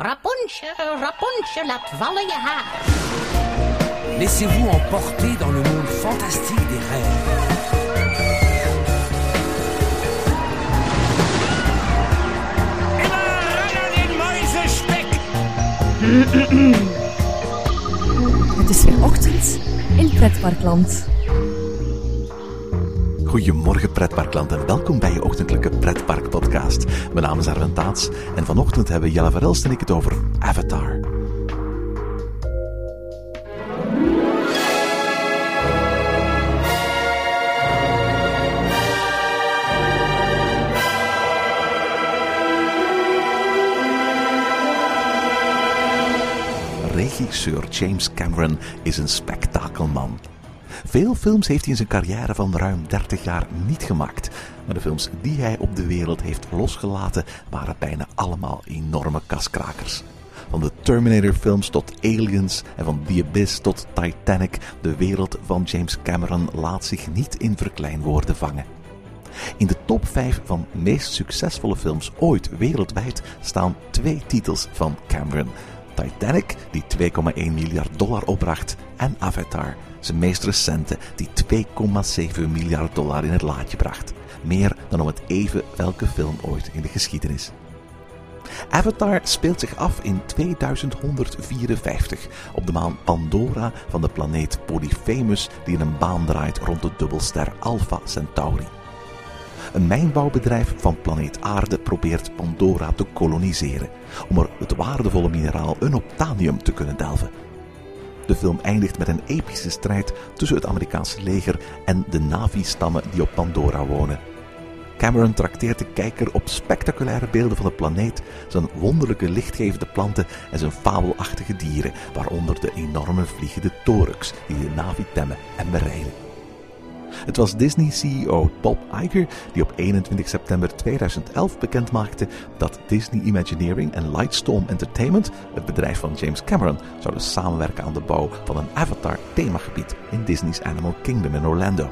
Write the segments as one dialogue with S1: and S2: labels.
S1: Rapunzel, Rapunzel, laat vallen je haar.
S2: Laissez-vous emporter dans le monde fantastique des rêves.
S3: Het is weer ochtend in Pretparkland.
S4: Goedemorgen pretparkland en welkom bij je ochtendelijke pretparkpodcast. Mijn naam is Arwen Taats en vanochtend hebben Jelle Verelst en ik het over Avatar. Regisseur James Cameron is een spektakelman. Veel films heeft hij in zijn carrière van ruim 30 jaar niet gemaakt. Maar de films die hij op de wereld heeft losgelaten waren bijna allemaal enorme kaskrakers. Van de Terminator-films tot Aliens en van The Abyss tot Titanic, de wereld van James Cameron laat zich niet in verkleinwoorden vangen. In de top 5 van meest succesvolle films ooit wereldwijd staan twee titels van Cameron. Titanic, die 2,1 miljard dollar opbracht, en Avatar, zijn meest recente, die 2,7 miljard dollar in het laadje bracht. Meer dan om het even welke film ooit in de geschiedenis. Avatar speelt zich af in 2154 op de maan Pandora van de planeet Polyphemus die in een baan draait rond de dubbelster Alpha Centauri. Een mijnbouwbedrijf van planeet Aarde probeert Pandora te koloniseren om er het waardevolle mineraal unobtainium te kunnen delven. De film eindigt met een epische strijd tussen het Amerikaanse leger en de Navi-stammen die op Pandora wonen. Cameron trakteert de kijker op spectaculaire beelden van de planeet, zijn wonderlijke lichtgevende planten en zijn fabelachtige dieren, waaronder de enorme vliegende torux die de Navi temmen en bereiden. Het was Disney-CEO Bob Iger die op 21 september 2011 bekendmaakte dat Disney Imagineering en Lightstorm Entertainment, het bedrijf van James Cameron, zouden samenwerken aan de bouw van een Avatar-themagebied in Disney's Animal Kingdom in Orlando.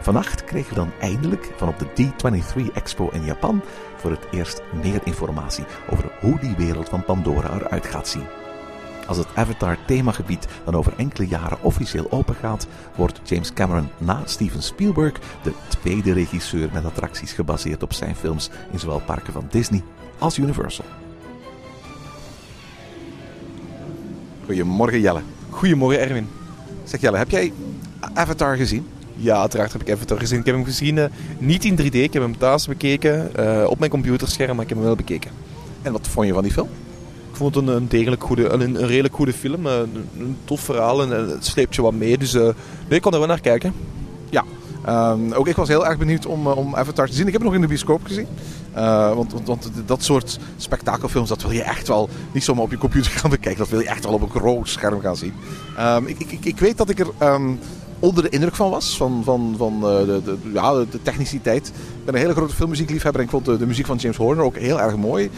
S4: Vannacht kregen we dan eindelijk van op de D23 Expo in Japan voor het eerst meer informatie over hoe die wereld van Pandora eruit gaat zien. Als het Avatar-themagebied dan over enkele jaren officieel opengaat, wordt James Cameron na Steven Spielberg de tweede regisseur met attracties gebaseerd op zijn films in zowel parken van Disney als Universal. Goedemorgen Jelle.
S5: Goedemorgen Erwin.
S4: Zeg Jelle, heb jij Avatar gezien?
S5: Ja, uiteraard heb ik Avatar gezien. Ik heb hem gezien, uh, niet in 3D, ik heb hem thuis bekeken, uh, op mijn computerscherm, maar ik heb hem wel bekeken.
S4: En wat vond je van die film?
S5: Ik vond het een, degelijk goede, een, een redelijk goede film. Een, een tof verhaal en het sleept je wat mee. Dus uh, nee, ik kon er wel naar kijken.
S4: Ja, um, ook ik was heel erg benieuwd om, om Avatar te zien. Ik heb hem nog in de bioscoop gezien. Want, want, dat soort spektakelfilms, dat wil je echt wel niet zomaar op je computer gaan bekijken. Dat wil je echt wel op een groot scherm gaan zien. Um, ik, ik, ik weet dat ik er um, onder de indruk van was. Van, van, van de, de, ja, de techniciteit. Ik ben een hele grote filmmuziekliefhebber en ik vond de muziek van James Horner ook heel erg mooi.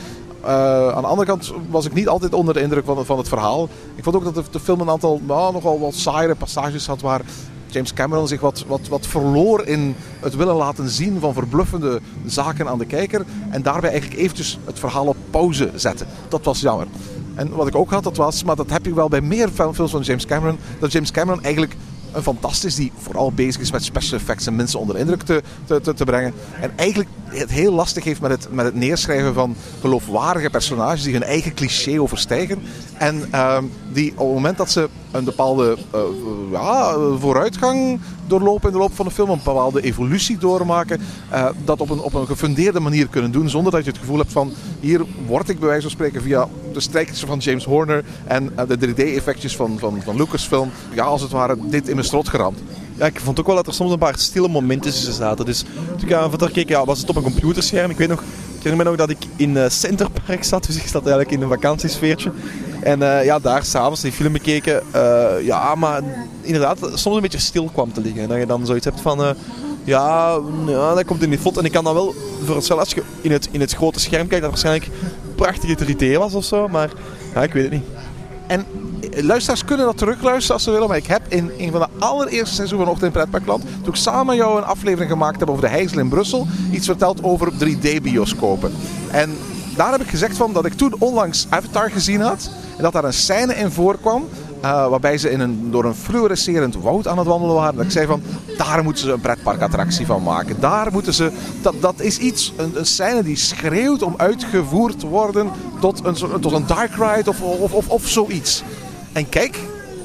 S4: Uh, aan de andere kant was ik niet altijd onder de indruk van, van het verhaal. Ik vond ook dat de, de film een aantal nou, nogal wat saaiere passages had waar James Cameron zich wat, wat, wat verloor in het willen laten zien van verbluffende zaken aan de kijker. En daarbij eigenlijk eventjes het verhaal op pauze zetten. Dat was jammer. En wat ik ook had, dat was, maar dat heb je wel bij meer films van James Cameron, dat James Cameron eigenlijk een fantastisch die vooral bezig is met special effects en mensen onder indruk te, te, te, brengen. En eigenlijk het heel lastig heeft met het, met het neerschrijven van geloofwaardige personages die hun eigen cliché overstijgen. En uh, die op het moment dat ze een bepaalde uh, ja, vooruitgang doorlopen in de loop van de film, een bepaalde evolutie doormaken, uh, dat op een, op een gefundeerde manier kunnen doen, zonder dat je het gevoel hebt van hier word ik bij wijze van spreken via de strijkers van James Horner en uh, de 3D-effectjes van, van, van Lucasfilm, ja, als het ware dit in mijn strot geramd.
S5: Ja, ik vond ook wel dat er soms een paar stille momenten zaten. Dus toen ik aan keek, ja, was het op een computerscherm. Ik weet nog, ik herinner me nog dat ik in Centerpark zat, dus ik zat eigenlijk in een vakantiesfeertje. En uh, ja, daar s'avonds die film bekeken. Uh, ja, maar inderdaad, soms een beetje stil kwam te liggen. En dat je dan zoiets hebt van, uh, ja, ja, dat komt in die foto. En ik kan dan wel voorstellen, als je in het, in het grote scherm kijkt, dat waarschijnlijk prachtige 3D was of zo. Maar ja, ik weet het niet.
S4: En luisteraars kunnen dat terugluisteren als ze willen. Maar ik heb in een van de allereerste seizoenen van Ochtend in Pretparkland... toen ik samen jou een aflevering gemaakt heb over de Heijzel in Brussel... iets verteld over 3D-bioscopen. En daar heb ik gezegd van dat ik toen onlangs Avatar gezien had. En dat daar een scène in voorkwam. eh, waarbij ze in een, door een fluorescerend woud aan het wandelen waren. Dat ik zei van, daar moeten ze een pretparkattractie van maken. Daar moeten ze, dat, dat is iets, een, een scène die schreeuwt om uitgevoerd te worden tot een, tot een dark ride of, of, of, of zoiets. En kijk,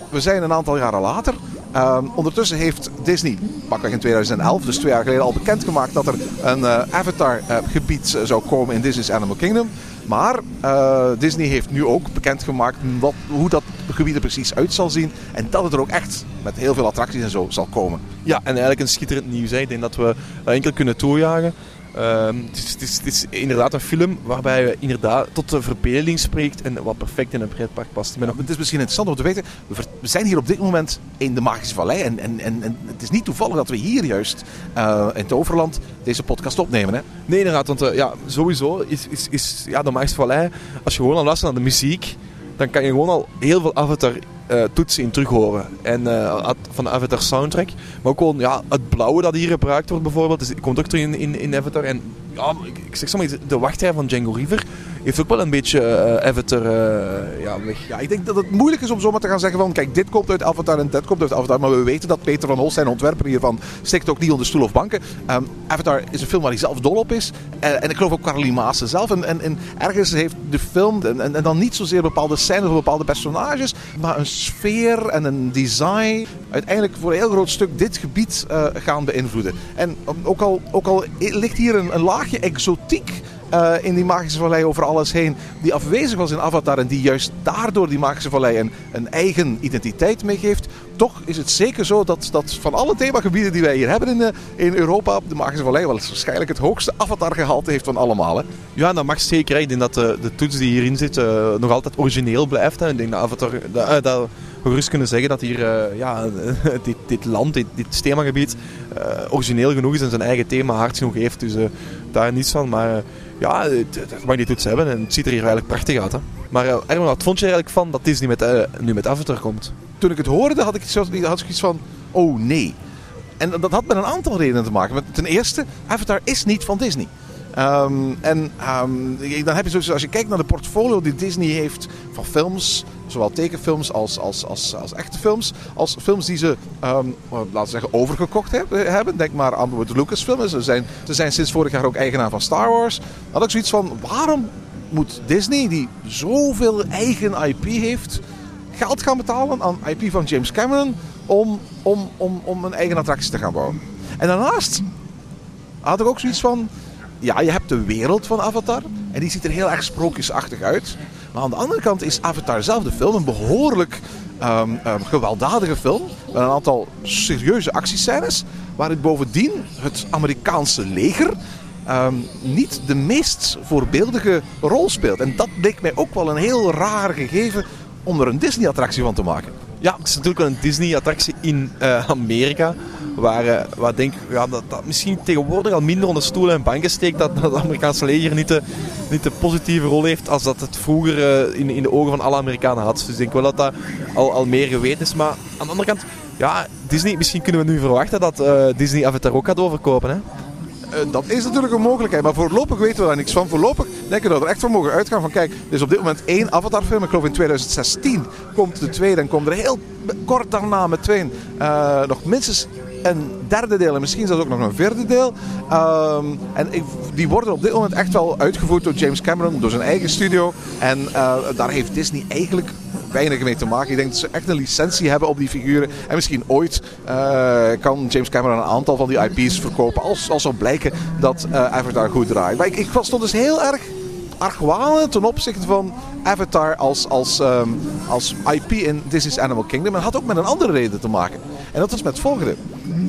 S4: we zijn een aantal jaren later. Ehm, ondertussen heeft Disney, pakweg in 2011, dus twee jaar geleden, al bekendgemaakt dat er een eh, Avatar-gebied zou komen in Disney's Animal Kingdom. Maar eh, Disney heeft nu ook bekendgemaakt wat, hoe dat gebied er precies uit zal zien. En dat het er ook echt met heel veel attracties en zo zal komen.
S5: Ja, en eigenlijk een schitterend nieuws. Ik denk dat we eh, enkel kunnen toejagen. Ehm, het, is, het, is, het is inderdaad een film waarbij je inderdaad tot de verbeelding spreekt en wat perfect in een pretpark past. Ook-
S4: Het is misschien interessant om te weten, we ver- we zijn hier op dit moment in de Magische Vallei. En, en, en, en het is niet toevallig dat we hier juist eh, in Toverland deze podcast opnemen. Hè?
S5: Nee, inderdaad, want eh, ja, sowieso is, is, is ja, de Magische Vallei, als je gewoon al luistert naar de muziek, dan kan je gewoon al heel veel Avatar eh, toetsen in terughoren. En eh, van de Avatar soundtrack. Maar ook gewoon ja, het blauwe dat hier gebruikt wordt bijvoorbeeld, dus, komt ook terug in, in, in Avatar. En ja, ik, zeg zomaar, de wachtrij van Django River heeft ook wel een beetje eh, Avatar eh, ja, weg.
S4: Ja, ik denk dat het moeilijk is om zomaar te gaan zeggen van kijk, dit komt uit Avatar en dit komt uit Avatar. Maar we weten dat Peter van Holst, zijn ontwerper hiervan, stikt ook niet onder stoel of banken. Ehm, Avatar is een film waar hij zelf dol op is. En, en ik geloof ook Caroline Maassen zelf. En, en, en ergens heeft de film, en, en, dan niet zozeer bepaalde scènes of bepaalde personages, maar een sfeer en een design uiteindelijk voor een heel groot stuk dit gebied eh, gaan beïnvloeden. En um, ook al, ook al ligt hier een, een laagje exotiek eh, in die magische vallei over alles heen, die afwezig was in Avatar en die juist daardoor die magische vallei een, een eigen identiteit meegeeft. Toch is het zeker zo dat, dat van alle themagebieden die wij hier hebben in, de, in Europa, de magische vallei wel waarschijnlijk het hoogste Avatar-gehalte heeft van allemaal. Hè.
S5: Ja, dat mag zeker. Ik denk dat de, de toets die hierin zit eh, nog altijd origineel blijft. Hè. Ik denk dat Avatar, dat, eh, gerust kunnen zeggen dat hier eh, ja, dit, dit land, dit, dit themagebied eh, origineel genoeg is en zijn eigen thema hard genoeg heeft. Dus eh, daar niets van. Maar ja, het- mag die toets hebben en het ziet er hier eigenlijk prachtig uit. Hè. Maar uh, Erwin, wat vond je er eigenlijk van dat Disney met, nu met Avatar komt?
S4: Toen ik het hoorde, had ik, zo, ik iets van, oh nee. En dat had met een aantal redenen te maken. Ten eerste, Avatar is niet van Disney. Ehm, en ehm, dan heb je dus, als je kijkt naar de portfolio die Disney heeft van films, zowel tekenfilms als, als, als, als echte films, als films die ze, ehm, laten we zeggen, overgekocht hebben. Denk maar aan de Lucasfilms. Ze zijn, ze zijn sinds vorig jaar ook eigenaar van Star Wars. Had ik zoiets van, waarom moet Disney, die zoveel eigen IP heeft, geld gaan betalen aan IP van James Cameron om, om, om, om een eigen attractie te gaan bouwen. En daarnaast had ik ook zoiets van, ja, je hebt de wereld van Avatar en die ziet er heel erg sprookjesachtig uit. Maar aan de andere kant is Avatar zelf, de film, een behoorlijk ehm, gewelddadige film. Met een aantal serieuze actiescènes. Waarin bovendien het Amerikaanse leger ehm, niet de meest voorbeeldige rol speelt. En dat bleek mij ook wel een heel raar gegeven om er een Disney-attractie van te maken.
S5: Ja, het is natuurlijk wel een Disney-attractie in eh, Amerika. Waar, eh, waar denk ja, dat, dat misschien tegenwoordig al minder onder stoelen en banken steekt. Dat, dat het Amerikaanse leger niet de, niet de positieve rol heeft als dat het vroeger eh, in, in de ogen van alle Amerikanen had. Dus ik denk wel dat dat al, al meer geweten is. Maar aan de andere kant, ja, Disney, misschien kunnen we nu verwachten dat eh, Disney Avatar ook gaat overkopen. Hè?
S4: Dat is natuurlijk een mogelijkheid, maar voorlopig weten we daar niks van. Voorlopig denken we dat we er echt van mogen uitgaan van kijk, er is op dit moment één Avatar-film. Ik geloof in 2016 komt de tweede en komt er heel kort daarna met twee eh, nog minstens een derde deel en misschien zelfs ook nog een vierde deel. Ehm, en ik, die worden op dit moment echt wel uitgevoerd door James Cameron, door zijn eigen studio. En eh, daar heeft Disney eigenlijk weinig mee te maken. Ik denk dat ze echt een licentie hebben op die figuren. En misschien ooit eh, kan James Cameron een aantal van die IP's verkopen. Als, als zou blijken dat eh, Avatar goed draait. Ik, was toch dus heel erg argwanend ten opzichte van Avatar als, als, ehm, als IP in Disney's Animal Kingdom. En had ook met een andere reden te maken. En dat is met het volgende.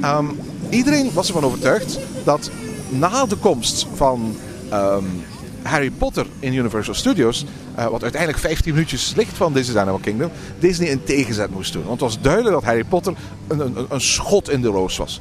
S4: Ehm, iedereen was ervan overtuigd dat na de komst van ehm, Harry Potter in Universal Studios, eh, wat uiteindelijk 15 minuutjes ligt van Disney's Animal Kingdom, Disney een tegenzet moest doen. Want het was duidelijk dat Harry Potter een, een, een schot in de roos was.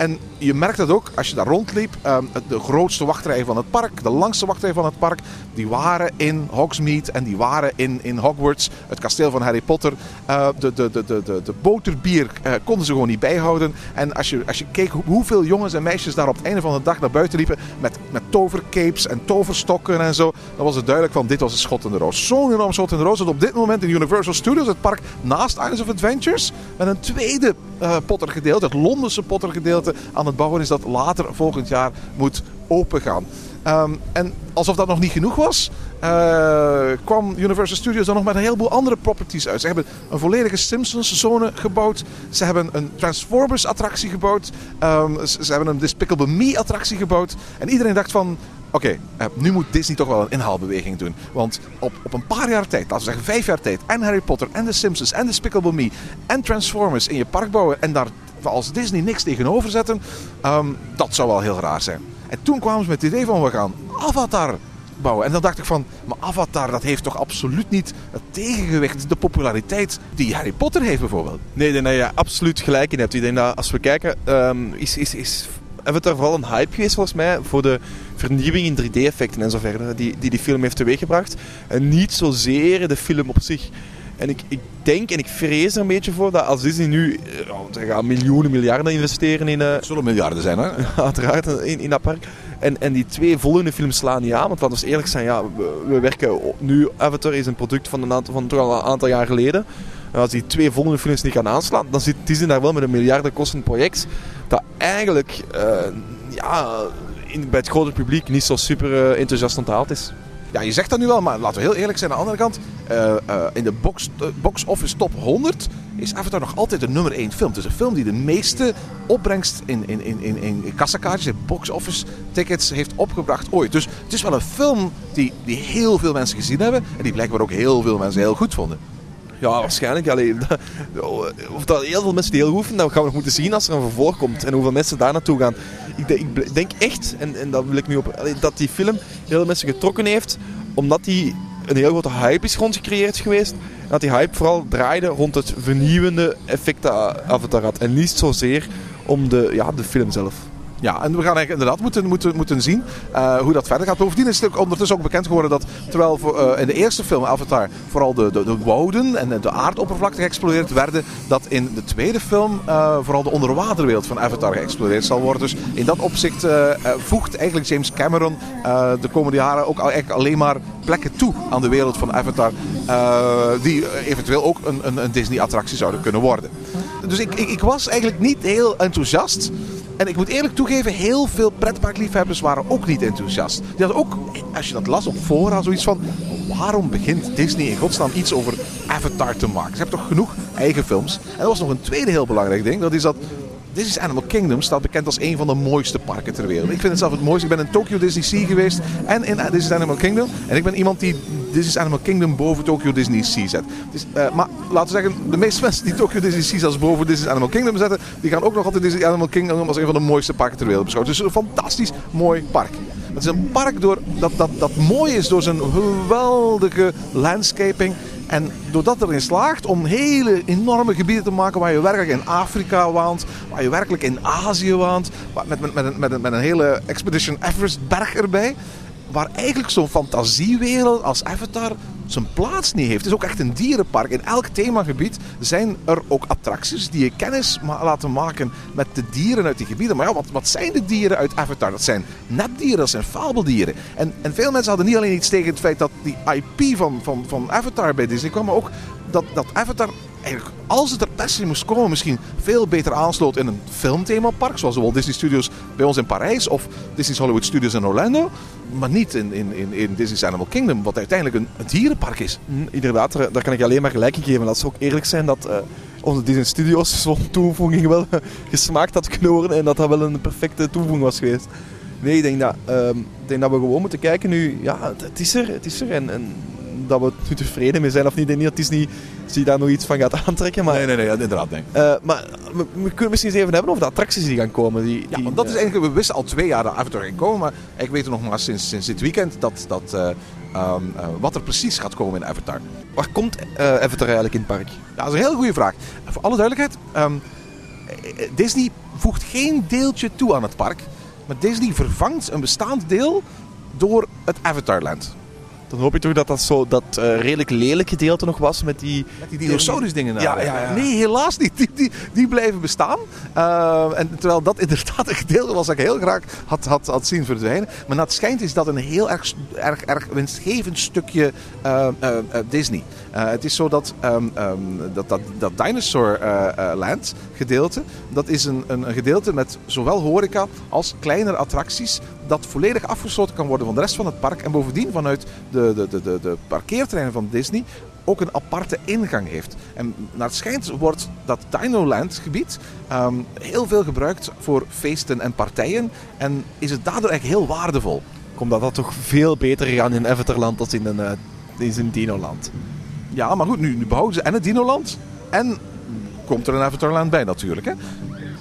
S4: En je merkt dat ook als je daar rondliep. Ehm, de grootste wachtrij van het park, de langste wachtrij van het park, die waren in Hogsmeade en die waren in, in Hogwarts, het kasteel van Harry Potter. Uh, de, de, de, de, de, boterbier uh, konden ze gewoon niet bijhouden. En als je, als je keek hoeveel jongens en meisjes daar op het einde van de dag naar buiten liepen met, met tovercapes en toverstokken en zo, dan was het duidelijk van dit was een schot in de roos. Zo'n enorm schot in de roos dat op dit moment in Universal Studios, het park naast Islands of Adventures, met een tweede uh, Potter gedeelte, het Londense Potter gedeelte, aan het bouwen is dat later volgend jaar moet opengaan. Um, en alsof dat nog niet genoeg was, uh, kwam Universal Studios dan nog met een heleboel andere properties uit. Ze hebben een volledige Simpsons-zone gebouwd. Ze hebben een Transformers-attractie gebouwd. Um, ze, ze, hebben een Despicable Me-attractie gebouwd. En iedereen dacht van... Oké, uh, nu moet Disney toch wel een inhaalbeweging doen. Want op, op een paar jaar tijd, laten we zeggen vijf jaar tijd... en Harry Potter, en The Simpsons, en Despicable Me... en Transformers in je park bouwen... en daar als Disney niks tegenover zetten... Um, dat zou wel heel raar zijn. En toen kwamen ze met het idee van we gaan Avatar bouwen. En dan dacht ik van, maar Avatar dat heeft toch absoluut niet het tegengewicht, de populariteit die Harry Potter heeft bijvoorbeeld.
S5: Nee, nee, ja, absoluut gelijk in hebt. Ik dat als we kijken, um, is, is, is Avatar vooral een hype geweest volgens mij voor de vernieuwing in 3D-effecten en zo verder die, die die film heeft teweeggebracht. En niet zozeer de film op zich. En ik, ik denk en ik vrees er een beetje voor dat als Disney nu ze gaan miljoenen, miljarden investeren in... Uh,
S4: het zullen miljarden zijn, hè?
S5: uiteraard, in, in dat park. En, en die twee volgende films slaan niet aan. Want laten we eerlijk zijn, ja, we, we werken nu... Avatar is een product van een aantal, van toch al een aantal jaar geleden. En als die twee volgende films niet gaan aanslaan, dan zit Disney daar wel met een miljardenkostend project. Dat eigenlijk uh, ja, in, bij het grote publiek niet zo super uh, enthousiast onthaald is.
S4: Ja, je zegt dat nu wel, maar laten we heel eerlijk zijn. Aan de andere kant, uh, in de box, box office top 100 is Avatar nog altijd de nummer 1 film. Het is een film die de meeste opbrengst in, in, in, in, in kassakaartjes, in box office tickets heeft opgebracht ooit. Dus het is wel een film die, die heel veel mensen gezien hebben en die blijkbaar ook heel veel mensen heel goed vonden.
S5: Ja, waarschijnlijk. Allee, of dat heel veel mensen die heel goed vinden, dat gaan we nog moeten zien als er een vervolg komt. En hoeveel mensen daar naartoe gaan. Ik denk, ik denk echt, en, en dat wil ik nu op, dat die film heel veel mensen getrokken heeft, omdat die een heel grote hype is rondgecreëerd geweest. En dat die hype vooral draaide rond het vernieuwende effect dat Avatar had. En niet zozeer om de, ja, de film zelf.
S4: Ja, en we gaan eigenlijk inderdaad moeten, moeten, moeten zien uh, hoe dat verder gaat. Bovendien is het ondertussen ook bekend geworden dat terwijl voor, uh, in de eerste film Avatar vooral de, de, de wouden en de aardoppervlakte geëxploreerd werden, dat in de tweede film uh, vooral de onderwaterwereld van Avatar geëxploreerd zal worden. Dus in dat opzicht voegt eigenlijk James Cameron de komende jaren ook eigenlijk alleen maar plekken toe aan de wereld van Avatar, die eventueel ook een, een, een Disney-attractie zouden kunnen worden. Dus ik, ik, ik was eigenlijk niet heel enthousiast. En ik moet eerlijk toegeven, heel veel pretparkliefhebbers waren ook niet enthousiast. Die hadden ook, als je dat las op fora, zoiets van... Waarom begint Disney in godsnaam iets over Avatar te maken? Ze hebben toch genoeg eigen films? En er was nog een tweede heel belangrijk ding. Dat is dat Disney's Animal Kingdom staat bekend als een van de mooiste parken ter wereld. Ik vind het zelf het mooiste. Ik ben in Tokyo Disney Sea geweest en in Disney's Animal Kingdom. En ik ben iemand die Disney's Animal Kingdom boven Tokyo Disney Sea zet. Uh, maar laten we zeggen, de meeste mensen die Tokyo Disney Sea zelfs boven Disney's Animal Kingdom zetten, die gaan ook nog altijd Disney's Animal Kingdom als een van de mooiste parken ter wereld beschouwen. Dus een fantastisch mooi park. Het is een park door, dat, dat, dat mooi is door zijn geweldige landscaping. En doordat erin slaagt om hele enorme gebieden te maken waar je werkelijk in Afrika waant, waar je werkelijk in Azië waant, met, met, met, met een hele Expedition Everest berg erbij, waar eigenlijk zo'n fantasiewereld als Avatar zijn plaats niet heeft. Het is ook echt een dierenpark. In elk themagebied zijn er ook attracties die je kennis laten maken met de dieren uit die gebieden. Maar ja, wat, wat zijn de dieren uit Avatar? Dat zijn nepdieren, dat zijn fabeldieren. En, en veel mensen hadden niet alleen iets tegen het feit dat die IP van, van, van Avatar bij Disney kwam, maar ook dat, dat Avatar eigenlijk, als het er se moest komen, misschien veel beter aansloot in een filmthemapark, zoals Walt Disney Studios bij ons in Parijs of Disney's Hollywood Studios in Orlando, maar niet in, in, in, Disney's Animal Kingdom, wat uiteindelijk een, een dierenpark is.
S5: Mm, inderdaad, daar, kan ik alleen maar gelijk in geven. Laten we ook eerlijk zijn dat uh, onze Disney Studios zo'n toevoeging wel gesmaakt had knoren en dat dat wel een perfecte toevoeging was geweest. Nee, ik denk dat, uh, ik denk dat we gewoon moeten kijken nu. Ja, het is er, het is er. En, en dat we nu tevreden mee zijn of niet. Ik denk niet dat Disney zich daar nog iets van gaat aantrekken. Maar,
S4: nee, nee, nee, inderdaad. Nee.
S5: Uh, maar we, we, kunnen misschien eens even hebben over de attracties die gaan komen. Die,
S4: ja,
S5: die,
S4: want dat is eigenlijk, we wisten al twee jaar dat Avatar ging komen. Maar ik weet er nog maar sinds, sinds dit weekend dat, dat, uh, um, uh, wat er precies gaat komen in Avatar.
S5: Waar komt Avatar eigenlijk in het park?
S4: Ja, dat is een hele goede vraag. En voor alle duidelijkheid, um, Disney voegt geen deeltje toe aan het park. Maar Disney vervangt een bestaand deel door het Avatarland.
S5: Dan hoop ik toch dat dat zo dat eh, redelijk lelijk gedeelte nog was met die...
S4: Met die dinosaurus dingen.
S5: Ja, ja, ja.
S4: Nee, helaas niet. Die, die, die blijven bestaan. Uh, en terwijl dat inderdaad een gedeelte was dat ik heel graag had, had, had zien verdwijnen. Maar naar het schijnt is dat een heel erg, erg, erg winstgevend stukje uh, Disney. Het is zo dat um, um, dat, dat, dat Dinosaur Land gedeelte, dat is een, een, gedeelte met zowel horeca als kleinere attracties dat volledig afgesloten kan worden van de rest van het park. En bovendien vanuit de, de, de, de, de parkeerterreinen van Disney ook een aparte ingang heeft. En naar het schijnt wordt dat Dinoland gebied um, heel veel gebruikt voor feesten en partijen. En is het daardoor echt heel waardevol.
S5: Komt dat toch veel beter gaan in Avatarland dan in uh, in Dinoland.
S4: Ja, maar goed, nu, nu behouden ze en het Dinoland en komt er een Avatarland bij natuurlijk. Hè?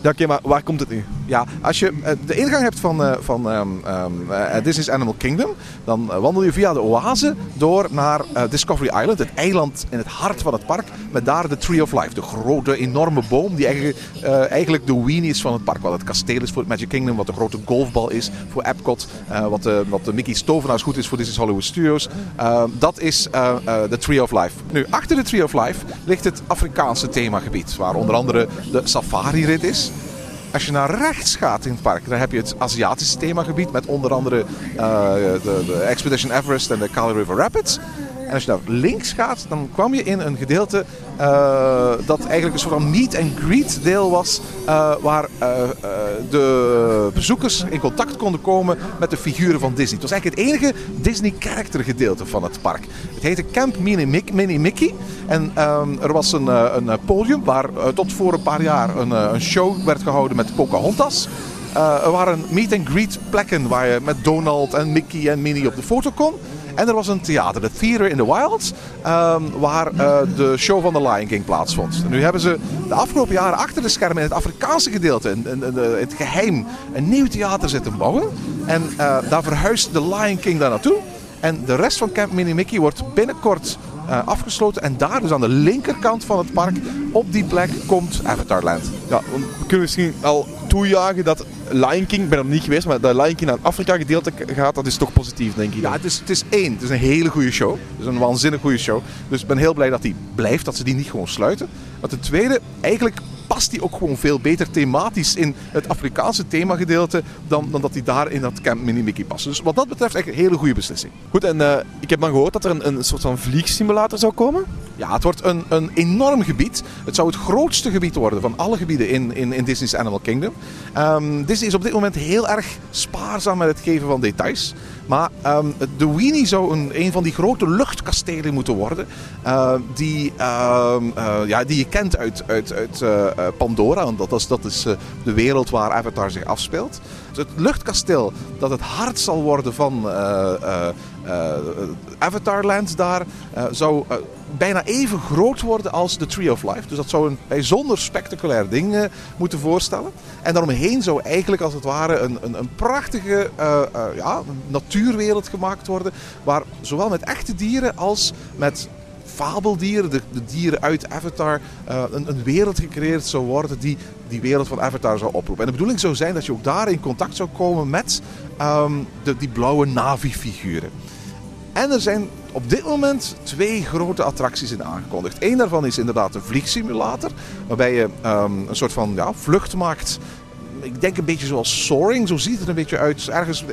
S5: Ja, oké, maar waar komt het nu?
S4: Ja, als je uh, de ingang hebt van, uh, van um, uh, Disney's Animal Kingdom, dan wandel je via de oase door naar Discovery Island, het eiland in het hart van het park, met daar de Tree of Life, de grote, enorme boom die eigenlijk, de weenie is van het park. Wat het kasteel is voor het Magic Kingdom, wat de grote golfbal is voor Epcot, wat, de, wat de Mickey's Tovenaars goed is voor Disney's Hollywood Studios. dat is de Tree of Life. Nu, achter de Tree of Life ligt het Afrikaanse themagebied, waar onder andere de safari-rit is. Als je naar rechts gaat in het park, dan heb je het Aziatische themagebied met onder andere uh, de, de, Expedition Everest en de Kali River Rapids. En als je naar links gaat, dan kwam je in een gedeelte uh, dat eigenlijk een soort van meet and greet deel was. Uh, waar uh, de bezoekers in contact konden komen met de figuren van Disney. Het was eigenlijk het enige Disney character gedeelte van het park. Het heette Camp Mini, Mickey. Mini Mickey. En um, er was een, een podium waar tot voor een paar jaar een, een show werd gehouden met Pocahontas. Er waren meet and greet plekken waar je met Donald en Mickey en Minnie op de foto kon. En er was een theater, de Theater in the Wilds, um, waar uh, de show van The Lion King plaatsvond. Nu hebben ze de afgelopen jaren achter de schermen in het Afrikaanse gedeelte, in, in het geheim, een nieuw theater zitten bouwen. En uh, daar verhuist The Lion King daar naartoe. En de rest van Camp Mini Mickey wordt binnenkort afgesloten. En daar, dus aan de linkerkant van het park, op die plek komt Avatarland.
S5: Ja, we kunnen misschien al toejagen dat Lion King, ik ben er niet geweest, maar dat Lion King naar het Afrika gedeelte gaat, dat is toch positief, denk ik.
S4: Ja, het is, het is één. Het is een hele goede show. Het is een waanzinnig goede show. Dus ik ben heel blij dat die blijft, dat ze die niet gewoon sluiten. Maar ten tweede, eigenlijk past die ook gewoon veel beter thematisch in het Afrikaanse themagedeelte dan, dan dat die daar in dat Camp Mini Mickey past. Dus wat dat betreft echt een hele goede beslissing.
S5: Goed, en uh, ik heb dan gehoord dat er een, een soort van vliegsimulator zou komen?
S4: Ja, het wordt een, een enorm gebied. Het zou het grootste gebied worden van alle gebieden in, in, in Disney's Animal Kingdom. Um, Disney is op dit moment heel erg spaarzaam met het geven van details. Maar um, de Weenie zou een, een van die grote luchtkastelen moeten worden. Uh, die, uh, uh, ja, die je kent uit, uit, uit Pandora. Want dat is, dat is de wereld waar Avatar zich afspeelt. Dus het luchtkasteel dat het hart zal worden van Avatarland daar zou bijna even groot worden als de Tree of Life. Dus dat zou een bijzonder spectaculair ding uh, moeten voorstellen. En daaromheen zou eigenlijk als het ware een, een, een prachtige uh, uh, ja, natuurwereld gemaakt worden. Waar zowel met echte dieren als met fabeldieren, de, dieren uit Avatar, een, een, wereld gecreëerd zou worden die die wereld van Avatar zou oproepen. En de bedoeling zou zijn dat je ook daar in contact zou komen met um, de, die blauwe Navi-figuren. En er zijn op dit moment twee grote attracties in aangekondigd. Eén daarvan is inderdaad een vliegsimulator, waarbij je um, een soort van ja, vlucht maakt. Ik denk een beetje zoals Soaring, zo ziet het een beetje uit. Ergens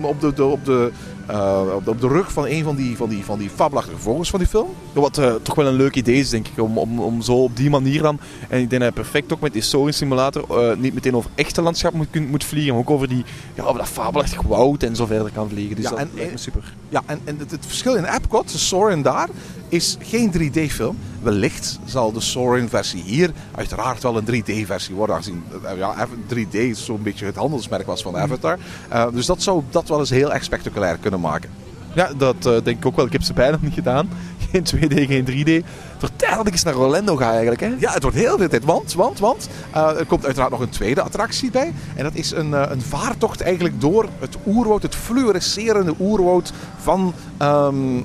S4: op de, de, op de, uh, op de, op de rug van een van die, van die, van die fabelachtige vogels van die film.
S5: Wat uh, toch wel een leuk idee is, denk ik, om, om, om zo op die manier dan. En ik denk dat je perfect ook met die Soaring simulator uh, niet meteen over echte landschap moet, moet vliegen, maar ook over, die, ja, over dat fabelachtig woud en zo verder kan vliegen. Dus
S4: ja,
S5: dat
S4: en,
S5: lijkt me super.
S4: Ja, en, en het, het verschil in Epcot, de Soaring daar, is geen 3D-film. Wellicht zal de Soaring-versie hier uiteraard wel een 3D-versie worden. Aangezien ja, 3D zo'n beetje het handelsmerk was van Avatar. Uh, dus dat zou dat wel eens heel erg spectaculair kunnen maken.
S5: Ja, dat uh, denk ik ook wel. Ik heb ze bijna niet gedaan. Geen 2D, geen 3D. Vertel dat ik eens naar Orlando ga eigenlijk, hè?
S4: Ja, het wordt heel veel tijd. Want, want, want uh, er komt uiteraard nog een tweede attractie bij. En dat is een, uh, een vaartocht eigenlijk door het oerwoud, het fluorescerende oerwoud van um, uh,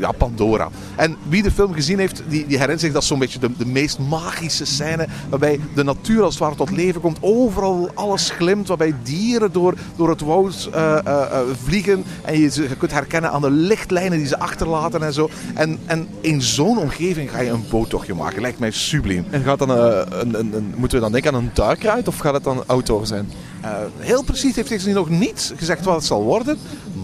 S4: ja, Pandora. En wie de film gezien heeft, die, die herinnert zich dat zo'n beetje de, de meest magische scène. Waarbij de natuur als het ware tot leven komt. Overal alles glimt. Waarbij dieren door, door het woud vliegen. En je ze kunt herkennen aan de lichtlijnen die ze achterlaten en zo. En, en in zo'n omgeving ga je een boottochtje maken. Lijkt mij subliem.
S5: En gaat dan, uh, een, een, een, moeten we dan denken aan een duikride of gaat het dan outdoor zijn?
S4: Uh, heel precies heeft hij nog niet gezegd wat het zal worden.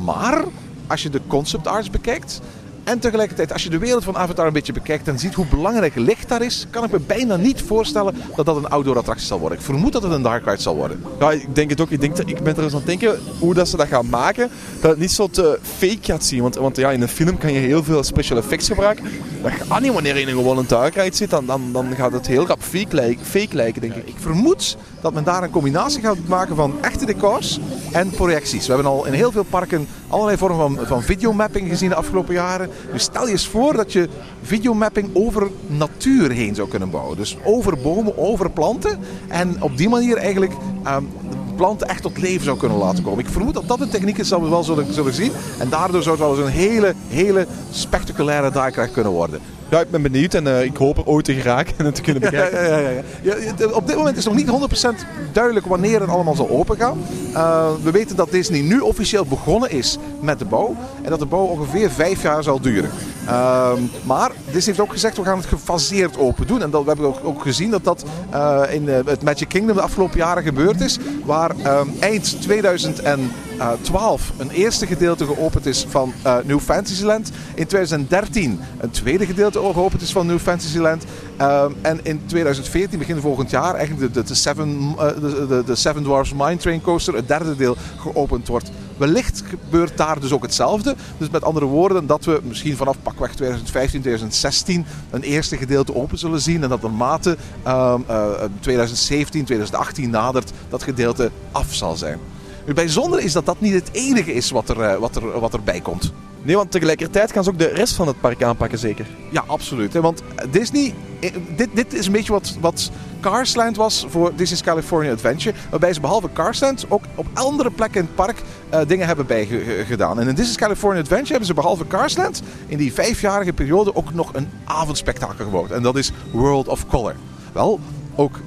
S4: Maar als je de concept arts bekijkt, en tegelijkertijd, als je de wereld van Avatar een beetje bekijkt en ziet hoe belangrijk licht daar is, kan ik me bijna niet voorstellen dat dat een outdoor attractie zal worden. Ik vermoed dat het een dark ride zal worden.
S5: Ja, ik denk het ook. Ik, denk, ik ben er eens aan het denken hoe dat ze dat gaan maken. Dat het niet zo te fake gaat zien. Want, want ja, in een film kan je heel veel special effects gebruiken. Dat gaat niet wanneer je in een dark ride zit. Dan, dan, dan gaat het heel rap fake lijken, fake lijken, denk ik.
S4: Ik vermoed dat men daar een combinatie gaat maken van echte decors en projecties. We hebben al in heel veel parken allerlei vormen van, van videomapping gezien de afgelopen jaren. Dus stel je eens voor dat je videomapping over natuur heen zou kunnen bouwen. Dus over bomen, over planten. En op die manier eigenlijk um, planten echt tot leven zou kunnen laten komen. Ik vermoed dat dat een techniek is dat we wel zullen, zullen zien. En daardoor zou het wel eens een hele, hele spectaculaire diecraft kunnen worden.
S5: Ja, ik ben benieuwd en uh, ik hoop er ooit te geraken en te kunnen bekijken.
S4: Ja, ja, ja, ja, op dit moment is nog niet 100% duidelijk wanneer het allemaal zal opengaan. Uh, we weten dat Disney nu officieel begonnen is met de bouw. En dat de bouw ongeveer vijf jaar zal duren. Uh, maar Disney heeft ook gezegd, we gaan het gefaseerd open doen. En dat, we hebben ook, ook gezien dat dat uh, in het Magic Kingdom de afgelopen jaren gebeurd is. Waar eind 2012 een eerste gedeelte geopend is van New Fantasyland. In 2013 een tweede gedeelte geopend is van New Fantasyland. Um, en in 2014, begin volgend jaar, eigenlijk de, de, de, Seven, uh, de, de, Seven Dwarfs Mine Train Coaster, het derde deel, geopend wordt. Wellicht gebeurt daar dus ook hetzelfde. Dus met andere woorden, dat we misschien vanaf pakweg 2015, 2016 een eerste gedeelte open zullen zien. En dat naarmate um, uh, 2017, 2018 nadert, dat gedeelte af zal zijn. Het bijzondere is dat dat niet het enige is wat, er, uh, wat, er, wat erbij komt.
S5: Nee, want tegelijkertijd gaan ze ook de rest van het park aanpakken, zeker?
S4: Ja, absoluut. Want Disney, dit, dit is een beetje wat, wat Carsland was voor Disney's California Adventure. Waarbij ze behalve Carsland ook op andere plekken in het park uh, dingen hebben bijgedaan. En in Disney's California Adventure hebben ze behalve Carsland in die vijfjarige periode ook nog een avondspectakel gebouwd. En dat is World of Color. Wel, ook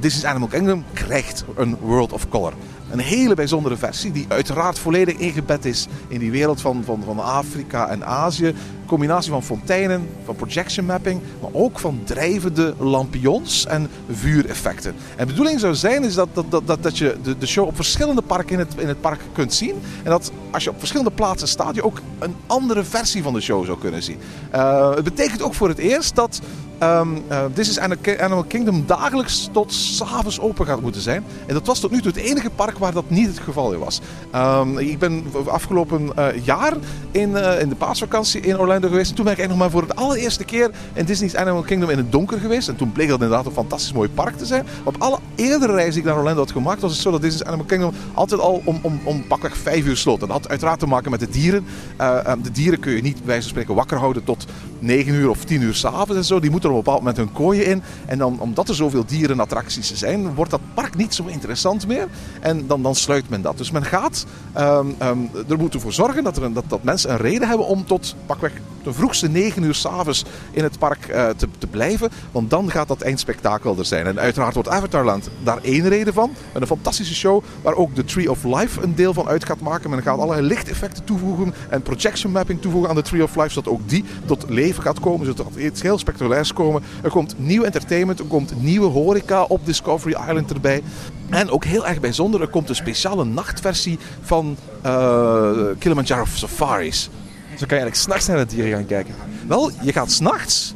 S4: Disney's Animal Kingdom krijgt een World of Color. Een hele bijzondere versie die uiteraard volledig ingebed is in die wereld van, van, van Afrika en Azië. Een combinatie van fonteinen, van projection mapping, maar ook van drijvende lampions en vuureffecten. En de bedoeling zou zijn is dat, dat, dat, dat, dat je de, de show op verschillende parken in het, in het park kunt zien. En dat als je op verschillende plaatsen staat, je ook een andere versie van de show zou kunnen zien. Uh, het betekent ook voor het eerst dat Um, is Animal Kingdom dagelijks tot s'avonds open gaat moeten zijn. En dat was tot nu toe het enige park waar dat niet het geval was. Um, ik ben afgelopen uh, jaar in, uh, in de paasvakantie in Orlando geweest. En toen ben ik eigenlijk nog maar voor de allereerste keer in Disney's Animal Kingdom in het donker geweest. En toen bleek dat inderdaad een fantastisch mooi park te zijn. Op alle eerdere reizen die ik naar Orlando had gemaakt, was het zo dat Disney's Animal Kingdom altijd al om, om, om pakweg vijf uur sloot. Dat had uiteraard te maken met de dieren. Um, de dieren kun je niet bij wijze van spreken wakker houden tot negen uur of tien uur s'avonds en zo. Die moeten een bepaald moment hun kooien in. En dan, omdat er zoveel dierenattracties zijn, wordt dat park niet zo interessant meer. En dan, dan sluit men dat. Dus men gaat um, um, er moet ervoor zorgen dat, er een, dat, dat mensen een reden hebben om tot pakweg de vroegste 9 uur s'avonds in het park uh, te, te blijven. Want dan gaat dat eindspektakel er zijn. En uiteraard wordt Avatarland daar één reden van. Een fantastische show waar ook de Tree of Life een deel van uit gaat maken. Men gaat allerlei lichteffecten toevoegen en projection mapping toevoegen aan de Tree of Life. Zodat ook die tot leven gaat komen. Zodat iets heel spectaculairs komen. Er komt nieuw entertainment. Er komt nieuwe horeca op Discovery Island erbij. En ook heel erg bijzonder, er komt een speciale nachtversie van uh, Kilimanjaro Safaris.
S5: Zo kan je eigenlijk s'nachts naar het dier gaan kijken.
S4: Wel, je gaat s'nachts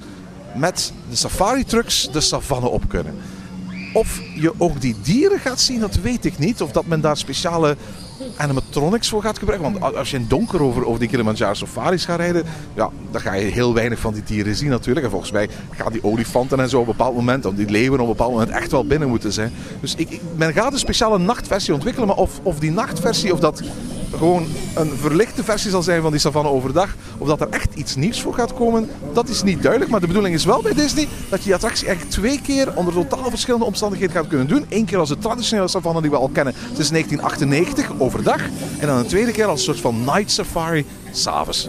S4: met de safari trucks de savanne op kunnen. Of je ook die dieren gaat zien, dat weet ik niet. Of dat men daar speciale animatronics voor gaat gebruiken. Want als je in donker over, over die Kilimanjaro safaris gaat rijden, ja, dan ga je heel weinig van die dieren zien natuurlijk. En volgens mij gaan die olifanten en zo op een bepaald moment, of die leeuwen op een bepaald moment echt wel binnen moeten zijn. Dus ik, ik, men gaat een speciale nachtversie ontwikkelen, maar of, of die nachtversie, of dat gewoon een verlichte versie zal zijn van die savanne overdag, of dat er echt iets nieuws voor gaat komen, dat is niet duidelijk. Maar de bedoeling is wel bij Disney dat je die attractie eigenlijk twee keer onder totaal verschillende omstandigheden gaat kunnen doen. Eén keer als de traditionele savanne die we al kennen sinds 1998 overdag, en dan een tweede keer als een soort van night safari s'avonds.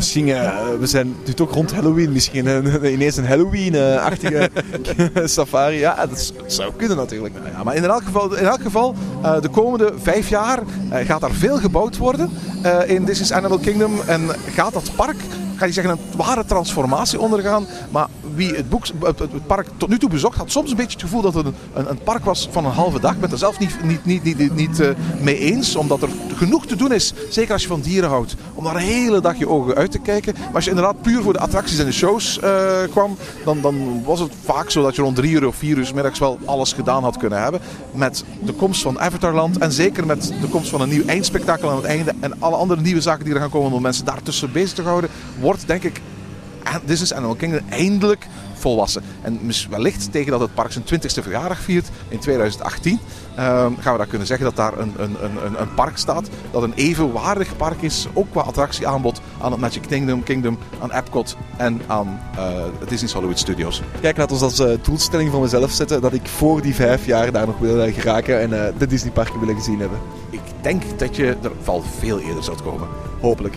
S5: Misschien, uh, we zijn nu toch rond Halloween, misschien ineens een Halloween-achtige safari. Ja, dat zou kunnen natuurlijk.
S4: Ja, maar in elk geval, in elk geval uh, de komende vijf jaar gaat er veel gebouwd worden in Disney's Animal Kingdom. En gaat dat park, ga je zeggen, een ware transformatie ondergaan. Maar wie het, boek, het, park tot nu toe bezocht, had soms een beetje het gevoel dat het een, een, een park was van een halve dag. Ik ben er zelf niet, niet, niet, niet, uh, mee eens, omdat er genoeg te doen is. Zeker als je van dieren houdt. Om daar een hele dag je ogen uit te kijken. Maar als je inderdaad puur voor de attracties en de shows uh, kwam, dan, dan was het vaak zo dat je rond drie uur of vier uur middags wel alles gedaan had kunnen hebben. Met de komst van Avatarland en zeker met de komst van een nieuw eindspektakel aan het einde. En alle andere nieuwe zaken die er gaan komen om mensen daartussen bezig te houden, wordt denk ik Disney's Animal Kingdom eindelijk volwassen. En wellicht tegen dat het park zijn 20ste verjaardag viert in 2018, um, gaan we daar kunnen zeggen dat daar een, een, een, een park staat dat een evenwaardig park is, ook qua attractieaanbod aan het Magic Kingdom, Kingdom aan Epcot en aan uh, Disney's Hollywood Studios.
S5: Kijk, laat ons als uh, doelstelling voor mezelf zetten dat ik voor die vijf jaar daar nog wil geraken en uh, de Disney parken willen gezien hebben.
S4: Ik denk dat je er wel veel eerder zult komen.
S5: Hopelijk.